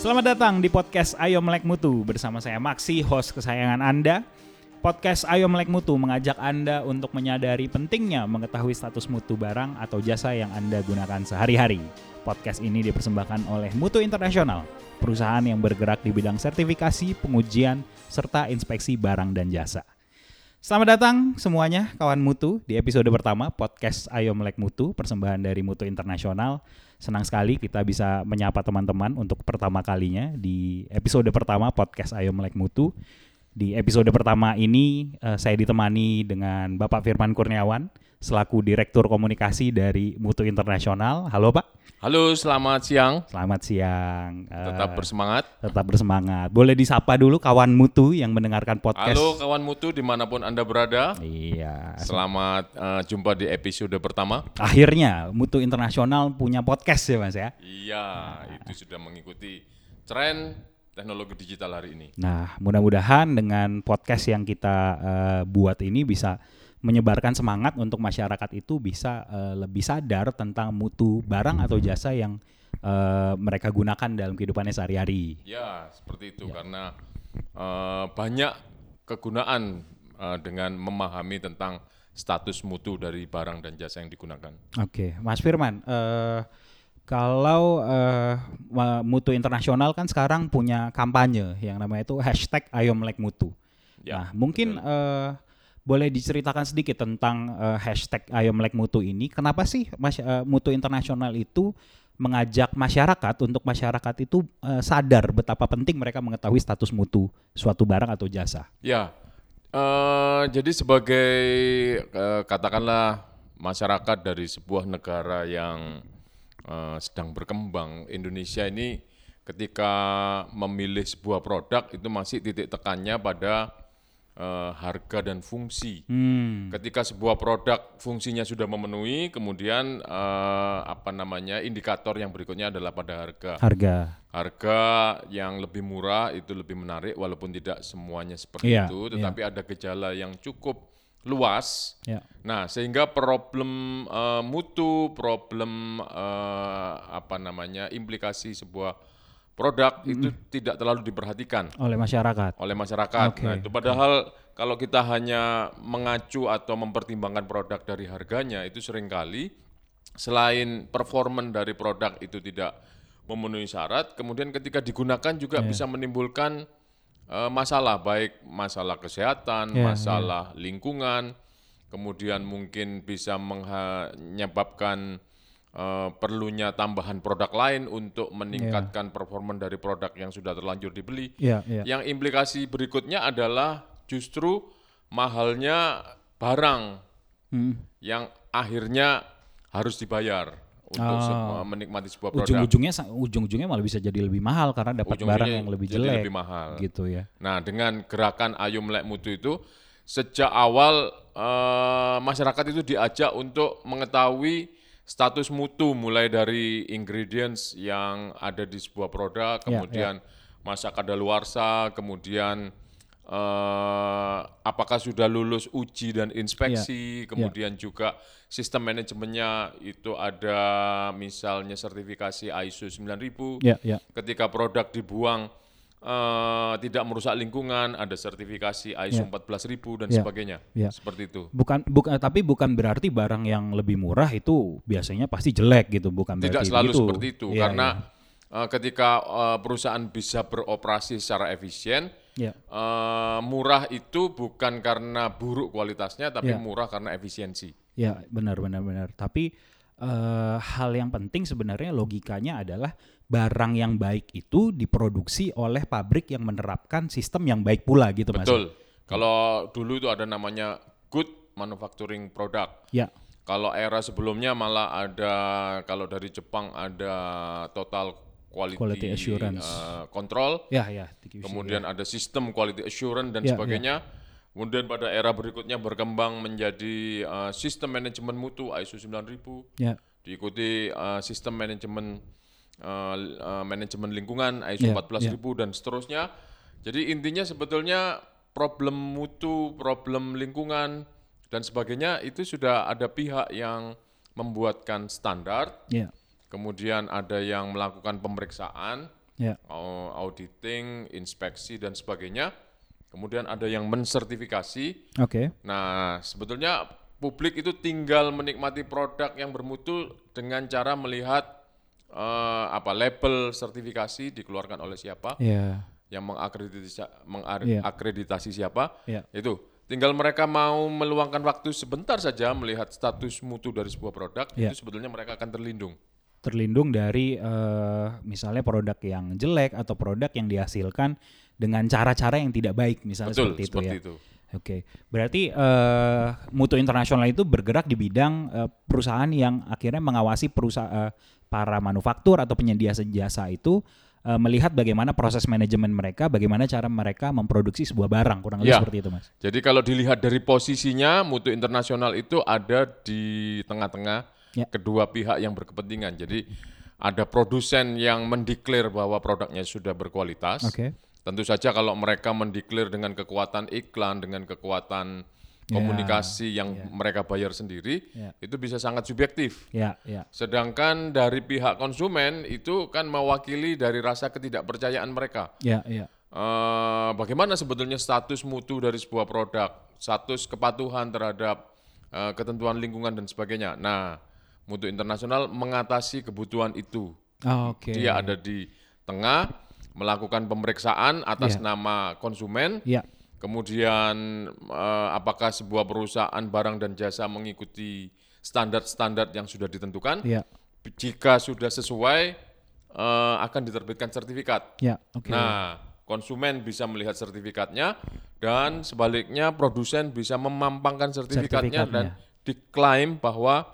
Selamat datang di podcast Ayo Melek Mutu bersama saya Maxi, host kesayangan Anda. Podcast Ayo Melek Mutu mengajak Anda untuk menyadari pentingnya mengetahui status mutu barang atau jasa yang Anda gunakan sehari-hari. Podcast ini dipersembahkan oleh Mutu Internasional, perusahaan yang bergerak di bidang sertifikasi, pengujian, serta inspeksi barang dan jasa. Selamat datang semuanya kawan Mutu di episode pertama podcast Ayo Melek Mutu persembahan dari Mutu Internasional. Senang sekali kita bisa menyapa teman-teman untuk pertama kalinya di episode pertama podcast Ayo Melek Mutu. Di episode pertama ini eh, saya ditemani dengan Bapak Firman Kurniawan selaku Direktur Komunikasi dari Mutu Internasional. Halo Pak. Halo, selamat siang. Selamat siang. Eh, Tetap bersemangat. tetap bersemangat. Boleh disapa dulu kawan Mutu yang mendengarkan podcast. Halo kawan mutu di mana pun anda berada. Iya. Selamat eh, jumpa di episode pertama. Akhirnya Mutu Internasional punya podcast ya Mas ya. Iya, itu sudah mengikuti tren teknologi digital hari ini. Nah, mudah-mudahan dengan podcast yang kita eh, buat ini bisa menyebarkan semangat untuk masyarakat itu bisa eh, lebih sadar tentang mutu barang atau jasa yang eh, mereka gunakan dalam kehidupannya sehari-hari. Ya, seperti itu karena eh, banyak kegunaan eh, dengan memahami tentang status mutu dari barang dan jasa yang digunakan. Oke, Mas Firman, eh, kalau ma- mutu internasional kan sekarang punya kampanye yang namanya itu hashtag Ayo Melek Mutu. Ya, nah, mungkin eh, boleh diceritakan sedikit tentang eh, hashtag Ayo Melek Mutu ini. Kenapa sih mas, eh, mutu internasional itu mengajak masyarakat untuk masyarakat itu eh, sadar betapa penting mereka mengetahui status mutu suatu barang atau jasa? Ya, eh, jadi sebagai eh, katakanlah masyarakat dari sebuah negara yang eh, sedang berkembang, Indonesia ini ketika memilih sebuah produk itu masih titik tekannya pada eh, harga dan fungsi. Hmm, Ketika sebuah produk fungsinya sudah memenuhi, kemudian eh, apa namanya indikator yang berikutnya adalah pada harga harga. harga yang lebih murah itu lebih menarik walaupun tidak semuanya seperti Iya, itu iya. tetapi ada gejala yang cukup luas Ya. nah sehingga problem eh, mutu problem eh, apa namanya implikasi sebuah produk itu tidak terlalu diperhatikan Oleh masyarakat. oleh masyarakat. Oke, Nah, itu padahal kalau kita hanya mengacu atau mempertimbangkan produk dari harganya itu sering kali selain performan dari produk itu tidak memenuhi syarat, kemudian ketika digunakan juga bisa menimbulkan eh, masalah baik masalah kesehatan, Iya, masalah lingkungan, kemudian mungkin bisa menyebabkan eh, perlunya tambahan produk lain untuk meningkatkan performa dari produk yang sudah terlanjur dibeli. Iya, iya. Yang implikasi berikutnya adalah justru mahalnya barang Hmm. yang akhirnya harus dibayar untuk Oh. sebuah- menikmati sebuah produk. ujung-ujungnya ujung-ujungnya malah bisa jadi lebih mahal karena dapat Ujung-ujungnya barang yang lebih jadi jelek lebih mahal. gitu ya. Nah, dengan gerakan Ayo Melek Mutu itu sejak awal eh, masyarakat itu diajak untuk mengetahui status mutu mulai dari ingredients yang ada di sebuah produk, Ya, kemudian masa kadaluarsa, kemudian eh, apakah sudah lulus uji dan inspeksi, kemudian juga sistem manajemennya itu ada misalnya sertifikasi ISO 9000 Ya, ya. ketika produk dibuang eh, tidak merusak lingkungan, ada sertifikasi ISO 14000 dan Ya. sebagainya. Ya. Seperti itu. Bukan bukan tapi bukan berarti barang yang lebih murah itu biasanya pasti jelek gitu, bukan Tidak selalu begitu. seperti itu Iya, karena eh, ketika eh, perusahaan bisa beroperasi secara efisien, iya. eh, murah itu bukan karena buruk kualitasnya tapi Ya. murah karena efisiensi. Ya, benar benar benar. Tapi eh, hal yang penting sebenarnya logikanya adalah barang yang baik itu diproduksi oleh pabrik yang menerapkan sistem yang baik pula gitu Mas. Betul. Kalau dulu itu ada namanya good manufacturing product. Ya. Kalau era sebelumnya malah ada kalau dari Jepang ada total quality, Quality assurance. eh, control, Ya, ya, TQC, kemudian ada sistem quality assurance dan Ya, sebagainya. Kemudian pada era berikutnya berkembang menjadi eh, sistem manajemen mutu ISO 9000, ya. diikuti eh, sistem manajemen l- eh, manajemen lingkungan ISO Ya, 14000 dan seterusnya. Jadi intinya sebetulnya problem mutu, problem lingkungan dan sebagainya itu sudah ada pihak yang membuatkan standar, Ya. Kemudian ada yang melakukan pemeriksaan, Ya. au- auditing, inspeksi dan sebagainya. Kemudian ada yang mensertifikasi. Oke. Nah, sebetulnya publik itu tinggal menikmati produk yang bermutu dengan cara melihat eh, apa label sertifikasi dikeluarkan oleh siapa, Ya. yang mengakreditasi, Iya. mengakreditasi siapa. Ya. Itu tinggal mereka mau meluangkan waktu sebentar saja melihat status mutu dari sebuah produk, Iya. itu sebetulnya mereka akan terlindung. Terlindung dari eh, misalnya produk yang jelek atau produk yang dihasilkan dengan cara-cara yang tidak baik misalnya Betul, seperti itu seperti ya. itu. Oke, berarti eh, mutu internasional itu bergerak di bidang eh, perusahaan yang akhirnya mengawasi perusahaan para manufaktur atau penyedia jasa itu eh, melihat bagaimana proses manajemen mereka, bagaimana cara mereka memproduksi sebuah barang kurang lebih Ya. seperti itu, mas. Jadi kalau dilihat dari posisinya, mutu internasional itu ada di tengah-tengah Ya. kedua pihak yang berkepentingan. Jadi ada produsen yang mendeklar bahwa produknya sudah berkualitas. Oke. Tentu saja kalau mereka mendeklar dengan kekuatan iklan, dengan kekuatan komunikasi yang mereka bayar sendiri, Ya. itu bisa sangat subjektif. Ya, ya, Sedangkan dari pihak konsumen itu kan mewakili dari rasa ketidakpercayaan mereka. ya, ya. Eh, bagaimana sebetulnya status mutu dari sebuah produk, status kepatuhan terhadap eh, ketentuan lingkungan dan sebagainya. Nah, mutu internasional mengatasi kebutuhan itu. Oh, Oke. Dia ada di tengah melakukan pemeriksaan atas nama konsumen, Ya, kemudian eh, apakah sebuah perusahaan barang dan jasa mengikuti standar-standar yang sudah ditentukan. ya, Jika sudah sesuai, eh, akan diterbitkan sertifikat. ya. Oke. Nah, konsumen bisa melihat sertifikatnya dan sebaliknya produsen bisa memampangkan sertifikatnya, dan diklaim bahwa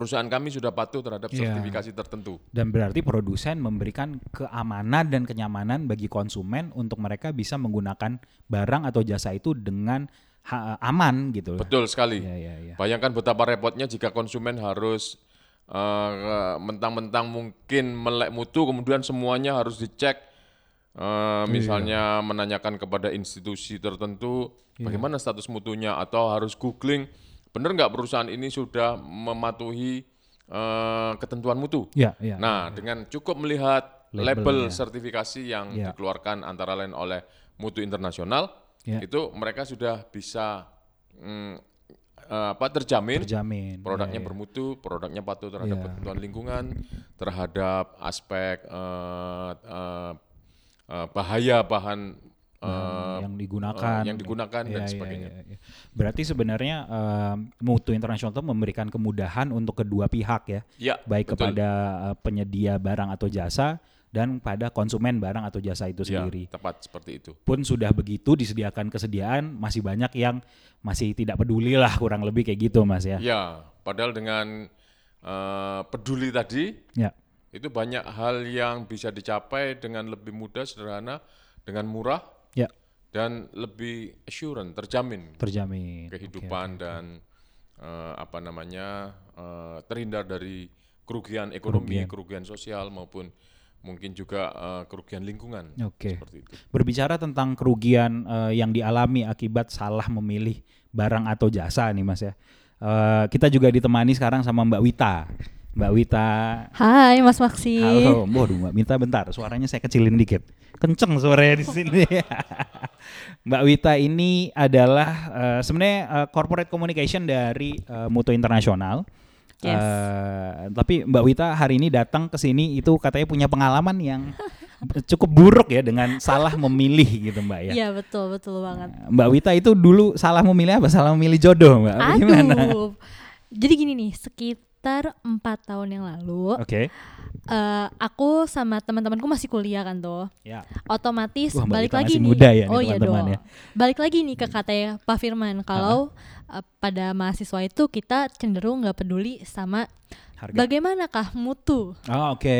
perusahaan kami sudah patuh terhadap Iya. sertifikasi tertentu. Dan berarti produsen memberikan keamanan dan kenyamanan bagi konsumen untuk mereka bisa menggunakan barang atau jasa itu dengan aman gitu. Betul sekali. Iya, iya, iya. Bayangkan betapa repotnya jika konsumen harus eh, mentang-mentang mungkin melek mutu kemudian semuanya harus dicek Eh, misalnya menanyakan kepada institusi tertentu bagaimana status mutunya atau harus googling benar nggak perusahaan ini sudah mematuhi eh, ketentuan mutu. Iya, iya. Nah, dengan cukup melihat Labelnya. label sertifikasi yang Ya. dikeluarkan antara lain oleh mutu internasional, Ya. itu mereka sudah bisa mm, eh, apa terjamin terjamin. produknya Iya, iya. bermutu, produknya patuh terhadap Ya. ketentuan lingkungan, terhadap aspek eh, eh, bahaya bahan eh, yang digunakan, yang digunakan dan Iya, iya, sebagainya. iya, iya. Berarti sebenarnya em, mutu internasional itu memberikan kemudahan untuk kedua pihak ya, Ya, baik betul. kepada penyedia barang atau jasa dan pada konsumen barang atau jasa itu Ya, sendiri. tepat seperti itu. Pun sudah begitu disediakan kesediaan, masih banyak yang masih tidak peduli lah kurang lebih kayak gitu mas ya. Ya, padahal dengan eh, peduli tadi Ya, itu banyak hal yang bisa dicapai dengan lebih mudah, sederhana, dengan murah ya dan lebih assurance, terjamin terjamin. kehidupan dan eh, apa namanya eh, terhindar dari kerugian ekonomi, kerugian, sosial maupun mungkin juga eh, kerugian lingkungan Oke. seperti itu. Berbicara tentang kerugian eh, yang dialami akibat salah memilih barang atau jasa nih mas ya. Eh, kita juga ditemani sekarang sama Mbak Wita. Mbak Wita, Hai Mas Maksi. halo. Waduh Mbak Wita bentar, suaranya saya kecilin dikit. Kenceng suaranya di sini. Mbak Wita ini adalah eh, sebenarnya eh, corporate communication dari eh, Mutu Internasional. Yes. Eh, tapi Mbak Wita hari ini datang ke sini itu katanya punya pengalaman yang cukup buruk ya dengan salah memilih gitu Mbak ya. Iya betul betul banget. Mbak Wita itu dulu salah memilih apa? Salah memilih jodoh Mbak? Apa Gimana? Aduh. Jadi gini nih, sekitar empat tahun yang lalu, Oke. eh, aku sama teman-temanku masih kuliah kan tuh. Ya. Otomatis Wah, balik lagi masih nih. muda ya nih oh iya dong. ya. Balik lagi nih ke katanya Pak Firman kalau eh, pada mahasiswa itu kita cenderung nggak peduli sama Harga. bagaimanakah mutu Oh, Oke.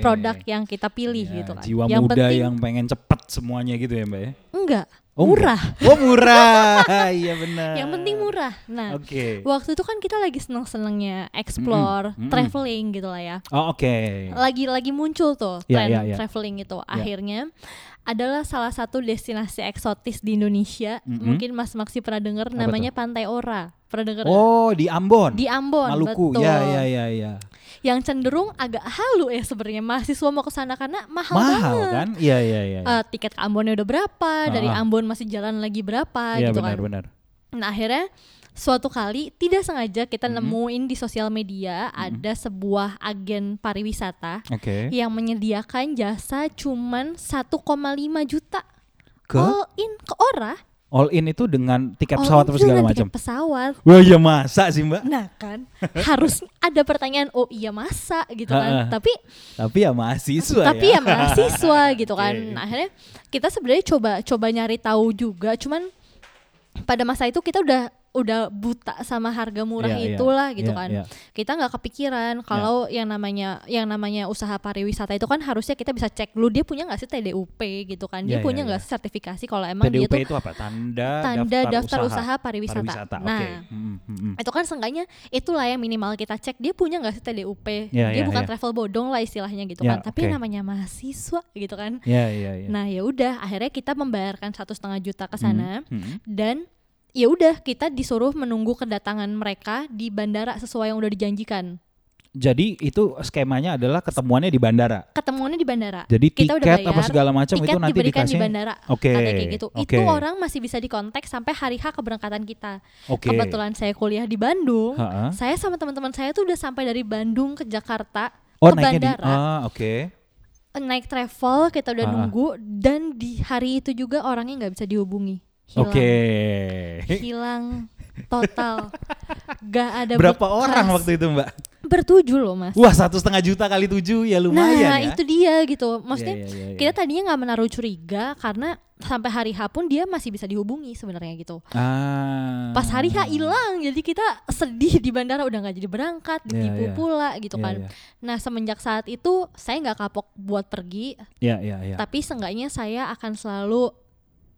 produk yang kita pilih Ya, gitu kan. Jiwa yang muda penting yang pengen cepet semuanya gitu ya Mbak ya. enggak Oh, murah. Oh murah, iya benar. Yang penting murah. Nah, Oke. waktu itu kan kita lagi seneng-senengnya explore, Mm-mm, mm-mm. traveling gitu lah ya. Oh oke. Lagi lagi muncul tuh Ya, tren ya, ya. traveling itu. Akhirnya adalah salah satu destinasi eksotis di Indonesia. Mm-mm. Mungkin Mas Maksi pernah dengar namanya Pantai Ora. Pernah dengar? Oh di Ambon. Di Ambon, Maluku. betul. Ya ya ya ya. Yang cenderung agak halu ya sebenarnya mahasiswa mau ke sana karena mahal, Mahal banget. kan? Iya iya iya. Eh, tiket ke Ambonnya udah berapa, dari Ah, ah. Ambon masih jalan lagi berapa Iya gitu benar kan. benar. Nah akhirnya suatu kali tidak sengaja kita Mm-hmm. nemuin di sosial media ada sebuah agen pariwisata Oke. yang menyediakan jasa cuman 1,5 juta Ke all in ke ora. All in itu dengan tiket All pesawat juga segala dengan macam. tiket pesawat. Wah ya masa sih mbak? Nah kan harus ada pertanyaan oh iya masa gitu kan. Tapi Tapi ya mahasiswa tapi ya. ya mahasiswa gitu kan. Nah, akhirnya kita sebenarnya coba coba nyari tahu juga cuman pada masa itu kita udah udah buta sama harga murah Iya, iya. itulah gitu Iya, kan. iya. Kita nggak kepikiran kalau yang namanya yang namanya usaha pariwisata itu kan harusnya kita bisa cek dulu dia punya nggak sih TDUP gitu kan. Dia Iya, punya iya, nggak iya. sih sertifikasi kalau emang dia TDUP tuh itu apa? Tanda, tanda daftar, usaha, pariwisata. pariwisata. Nah, Oke. Hmm, hmm, hmm. itu kan seenggaknya itulah yang minimal kita cek dia punya nggak sih TDUP Iya, dia iya, bukan iya. travel bodong lah istilahnya gitu Ya, kan tapi oke. namanya mahasiswa gitu kan Iya iya iya. nah ya udah akhirnya kita membayarkan satu setengah juta ke sana Hmm, hmm. dan ya udah kita disuruh menunggu kedatangan mereka di bandara sesuai yang udah dijanjikan Jadi itu skemanya adalah ketemuannya di bandara. ketemuannya di bandara Jadi Kita udah tiket apa bayar, segala macam itu nanti diberikan dikasih. di bandara Oke. katanya kayak gitu oke, itu orang masih bisa dikontak sampai hari H keberangkatan kita Oke. kebetulan saya kuliah di Bandung Ha-ha. saya sama teman-teman saya tuh udah sampai dari Bandung ke Jakarta Oh ke naiknya di. bandara Ah oke. naik travel kita udah Ah. nunggu dan di hari itu juga orangnya nggak bisa dihubungi hilang Oke. hilang total gak ada Berapa bekas. orang waktu itu mbak? bertujuh loh mas Wah satu setengah juta kali tujuh ya lumayan nah ya. itu dia gitu maksudnya Iya, iya, iya, iya. kita tadinya nggak menaruh curiga karena sampai hari H pun dia masih bisa dihubungi sebenarnya gitu Ah. pas hari H hilang jadi kita sedih di bandara udah nggak jadi berangkat Iya, ditipu iya. pula gitu Iya, kan iya. nah semenjak saat itu saya nggak kapok buat pergi Iya iya iya. tapi seenggaknya saya akan selalu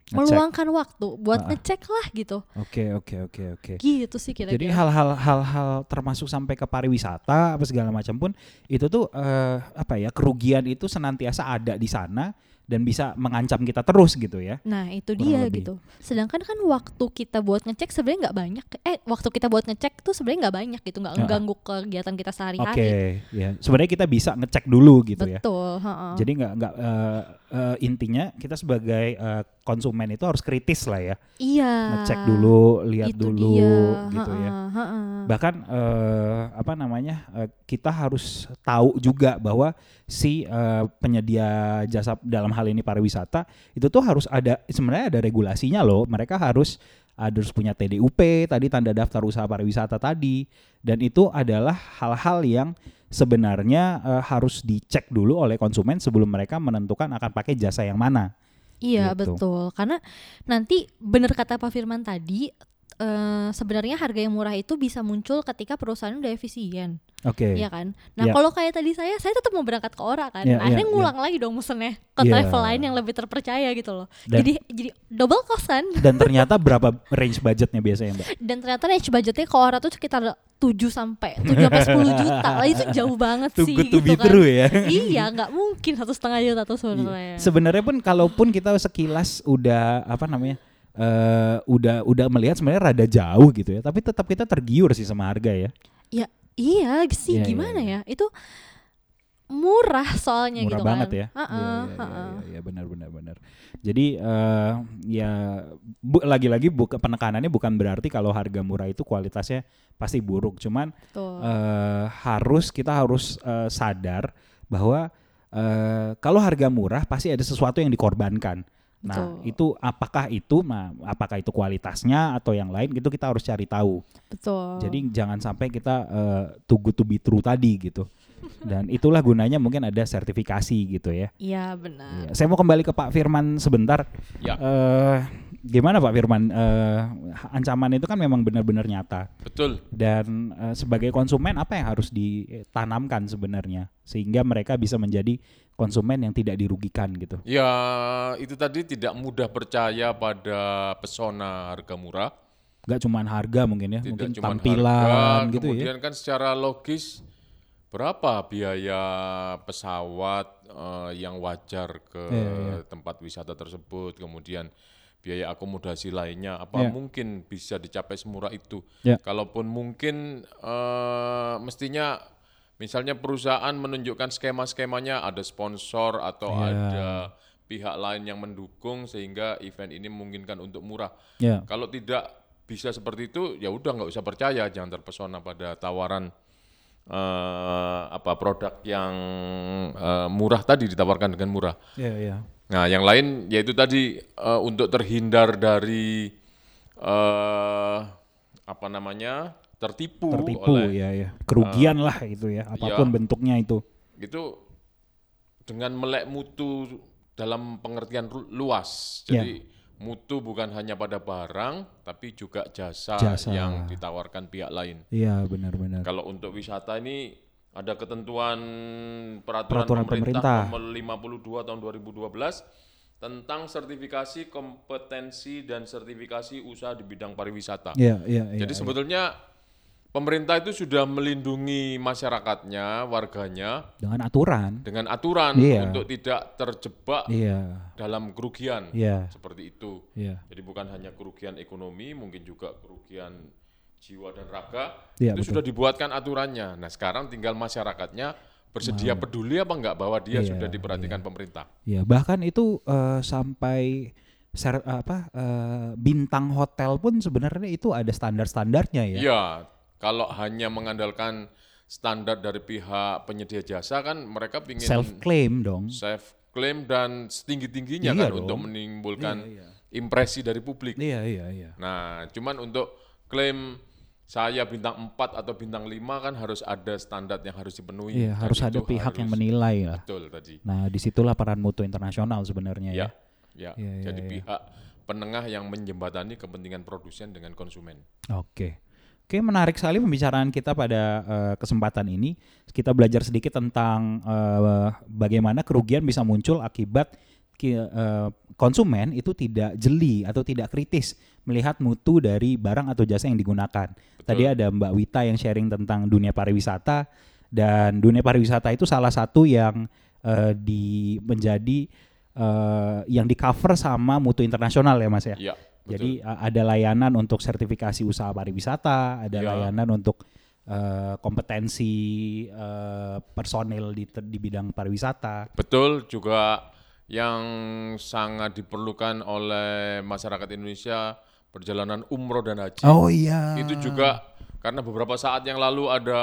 Ngecek. meluangkan waktu buat Ah. ngecek lah gitu Oke oke oke oke. gitu sih Jadi kira-kira hal-hal hal-hal termasuk sampai ke pariwisata apa segala macam pun itu tuh eh, apa ya kerugian itu senantiasa ada di sana dan bisa mengancam kita terus gitu ya. Nah itu Kurang dia lebih. gitu. Sedangkan kan waktu kita buat ngecek sebenarnya nggak banyak. Eh waktu kita buat ngecek tuh sebenarnya nggak banyak gitu, nggak mengganggu kegiatan kita Oke, sehari-hari. ya. Sebenarnya kita bisa ngecek dulu gitu ya. Betul. heeh. Jadi nggak nggak eh, eh, intinya kita sebagai eh, konsumen itu harus kritis lah ya, iya. ngecek dulu, lihat Itu dulu dia. gitu ya. heeh, heeh. Bahkan eh, apa namanya eh, kita harus tahu juga bahwa si eh, penyedia jasa dalam hal ini pariwisata itu tuh harus ada sebenarnya ada regulasinya loh. Mereka harus harus punya TDUP tadi tanda daftar usaha pariwisata tadi dan itu adalah hal-hal yang sebenarnya eh, harus dicek dulu oleh konsumen sebelum mereka menentukan akan pakai jasa yang mana. Iya gitu. betul. Karena nanti bener kata Pak Firman tadi. Eh, sebenarnya harga yang murah itu bisa muncul ketika perusahaan udah efisien, Oke. ya kan? Nah Iya. kalau kayak tadi saya, saya tetap mau berangkat ke Ora kan, Iya, akhirnya iya, ngulang lagi dong mesennya ke Iya. travel lain yang lebih terpercaya gitu loh. Dan- jadi jadi double cost kan? Dan ternyata berapa range budgetnya biasanya, Mbak? dan ternyata range budgetnya ke Ora tuh sekitar 7 sampai 7 sampai 10 juta lah itu jauh banget Too sih gitu kan. true ya. iya nggak mungkin satu setengah juta tuh sebenarnya Sebenarnya pun kalaupun kita sekilas udah apa namanya eh udah udah melihat sebenarnya rada jauh gitu ya, tapi tetap kita tergiur sih sama harga ya. ya iya sih iya, gimana iya. ya itu murah soalnya Murah gitu banget kan ya. Heeh, Iya, iya, heeh. iya, iya, benar benar benar. Jadi eh ya bu- lagi-lagi buka penekanannya bukan berarti kalau harga murah itu kualitasnya pasti buruk, cuman eh harus kita harus eh, sadar bahwa eh kalau harga murah pasti ada sesuatu yang dikorbankan. Nah, Betul. itu apakah itu nah, apakah itu kualitasnya atau yang lain itu kita harus cari tahu. betul Jadi jangan sampai kita eh, too good to be true tadi gitu. Dan itulah gunanya mungkin ada sertifikasi gitu ya. iya benar Iya. Saya mau kembali ke Pak Firman sebentar. Ya. Eh, gimana Pak Firman? Eh, ancaman itu kan memang benar-benar nyata. Betul. Dan eh, sebagai konsumen apa yang harus ditanamkan sebenarnya sehingga mereka bisa menjadi konsumen yang tidak dirugikan gitu. Ya, itu tadi tidak mudah percaya pada pesona harga murah. Gak cuman harga mungkin ya, Tidak mungkin cuma tampilan harga, gitu ya. kemudian kan secara logis berapa biaya pesawat eh, yang wajar ke Iya, iya. tempat wisata tersebut, kemudian biaya akomodasi lainnya, apa Iya. mungkin bisa dicapai semurah itu? Iya. Kalaupun mungkin eh, mestinya misalnya perusahaan menunjukkan skema-skemanya ada sponsor atau Iya. ada pihak lain yang mendukung sehingga event ini memungkinkan untuk murah. Ya. Kalau tidak bisa seperti itu, ya udah nggak usah percaya, jangan terpesona pada tawaran apa produk yang eh, murah tadi ditawarkan dengan murah. Ya, ya. Nah, yang lain yaitu tadi eh, untuk terhindar dari eh, apa namanya tertipu, Tertipu oleh ya, ya. Kerugian lah itu ya, apa pun bentuknya itu. itu dengan melek mutu dalam pengertian luas. Ya. Jadi mutu bukan hanya pada barang, tapi juga jasa, Jasa. yang ditawarkan pihak lain. Iya, benar-benar. Kalau untuk wisata ini ada ketentuan peraturan, Peraturan pemerintah, pemerintah. nomor 52 tahun 2012 tentang sertifikasi kompetensi dan sertifikasi usaha di bidang pariwisata. Iya, iya, iya. Jadi sebetulnya pemerintah itu sudah melindungi masyarakatnya, warganya dengan aturan. dengan aturan Iya. untuk tidak terjebak Iya, dalam kerugian iya, seperti itu. iya. Jadi bukan hanya kerugian ekonomi, mungkin juga kerugian jiwa dan raga. Iya, itu betul. sudah dibuatkan aturannya. Nah sekarang tinggal masyarakatnya bersedia peduli apa enggak bahwa dia Iya, sudah diperhatikan pemerintah. Iya, bahkan itu eh, sampai ser, apa eh, bintang hotel pun sebenarnya itu ada standar-standarnya ya. Iya, kalau hanya mengandalkan standar dari pihak penyedia jasa kan mereka ingin Self claim dong. self claim dan setinggi-tingginya Iya kan dong. untuk menimbulkan Iya, impresi dari publik. Iya, iya, iya. Nah, cuman untuk klaim saya bintang 4 atau bintang 5 kan harus ada standar yang harus dipenuhi. Iya, harus ada pihak yang harus- menilai lah. Betul tadi. Nah, di situlah peran mutu internasional sebenarnya ya. Ya, ya. Iya, iya, Jadi iya. pihak penengah yang menjembatani kepentingan produsen dengan konsumen. Oke. Oke, menarik sekali pembicaraan kita pada eh, kesempatan ini. Kita belajar sedikit tentang eh, bagaimana kerugian bisa muncul akibat ki- eh, konsumen itu tidak jeli atau tidak kritis melihat mutu dari barang atau jasa yang digunakan. Tadi ada Mbak Wita yang sharing tentang dunia pariwisata dan dunia pariwisata itu salah satu yang eh, di menjadi eh, yang di cover sama mutu internasional ya Mas ya. Iya, betul. Jadi a- ada layanan untuk sertifikasi usaha pariwisata, ada Ya. layanan untuk eh, kompetensi eh, personil di di bidang pariwisata. Betul juga yang sangat diperlukan oleh masyarakat Indonesia perjalanan umroh dan haji. Oh iya. Itu juga karena beberapa saat yang lalu ada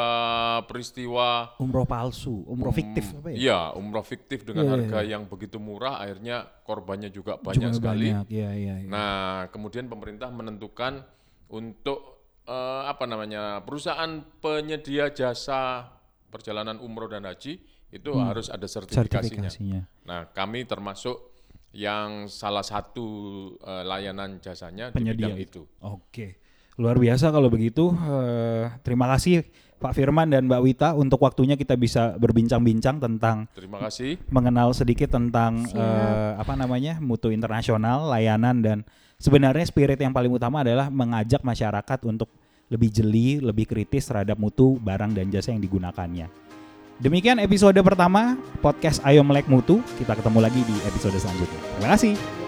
peristiwa umroh palsu, umroh fiktif apa ya? Iya, umroh fiktif dengan Iya, harga yang begitu murah, akhirnya korbannya juga banyak Juga sekali. banyak. Iya, iya, iya. Nah, kemudian pemerintah menentukan untuk eh, apa namanya perusahaan penyedia jasa perjalanan umroh dan haji itu harus ada sertifikasinya. Hmm. Sertifikasinya. Nah, kami termasuk yang salah satu eh, layanan jasanya Penyedia di bidang itu. Oke. Luar biasa kalau begitu. Eh, terima kasih Pak Firman dan Mbak Wita untuk waktunya kita bisa berbincang-bincang tentang Terima kasih. mengenal sedikit tentang Siap. eh, apa namanya mutu internasional, layanan dan sebenarnya spirit yang paling utama adalah mengajak masyarakat untuk lebih jeli, lebih kritis terhadap mutu barang dan jasa yang digunakannya. Demikian episode pertama podcast Ayo Melek Mutu. Kita ketemu lagi di episode selanjutnya. Terima kasih.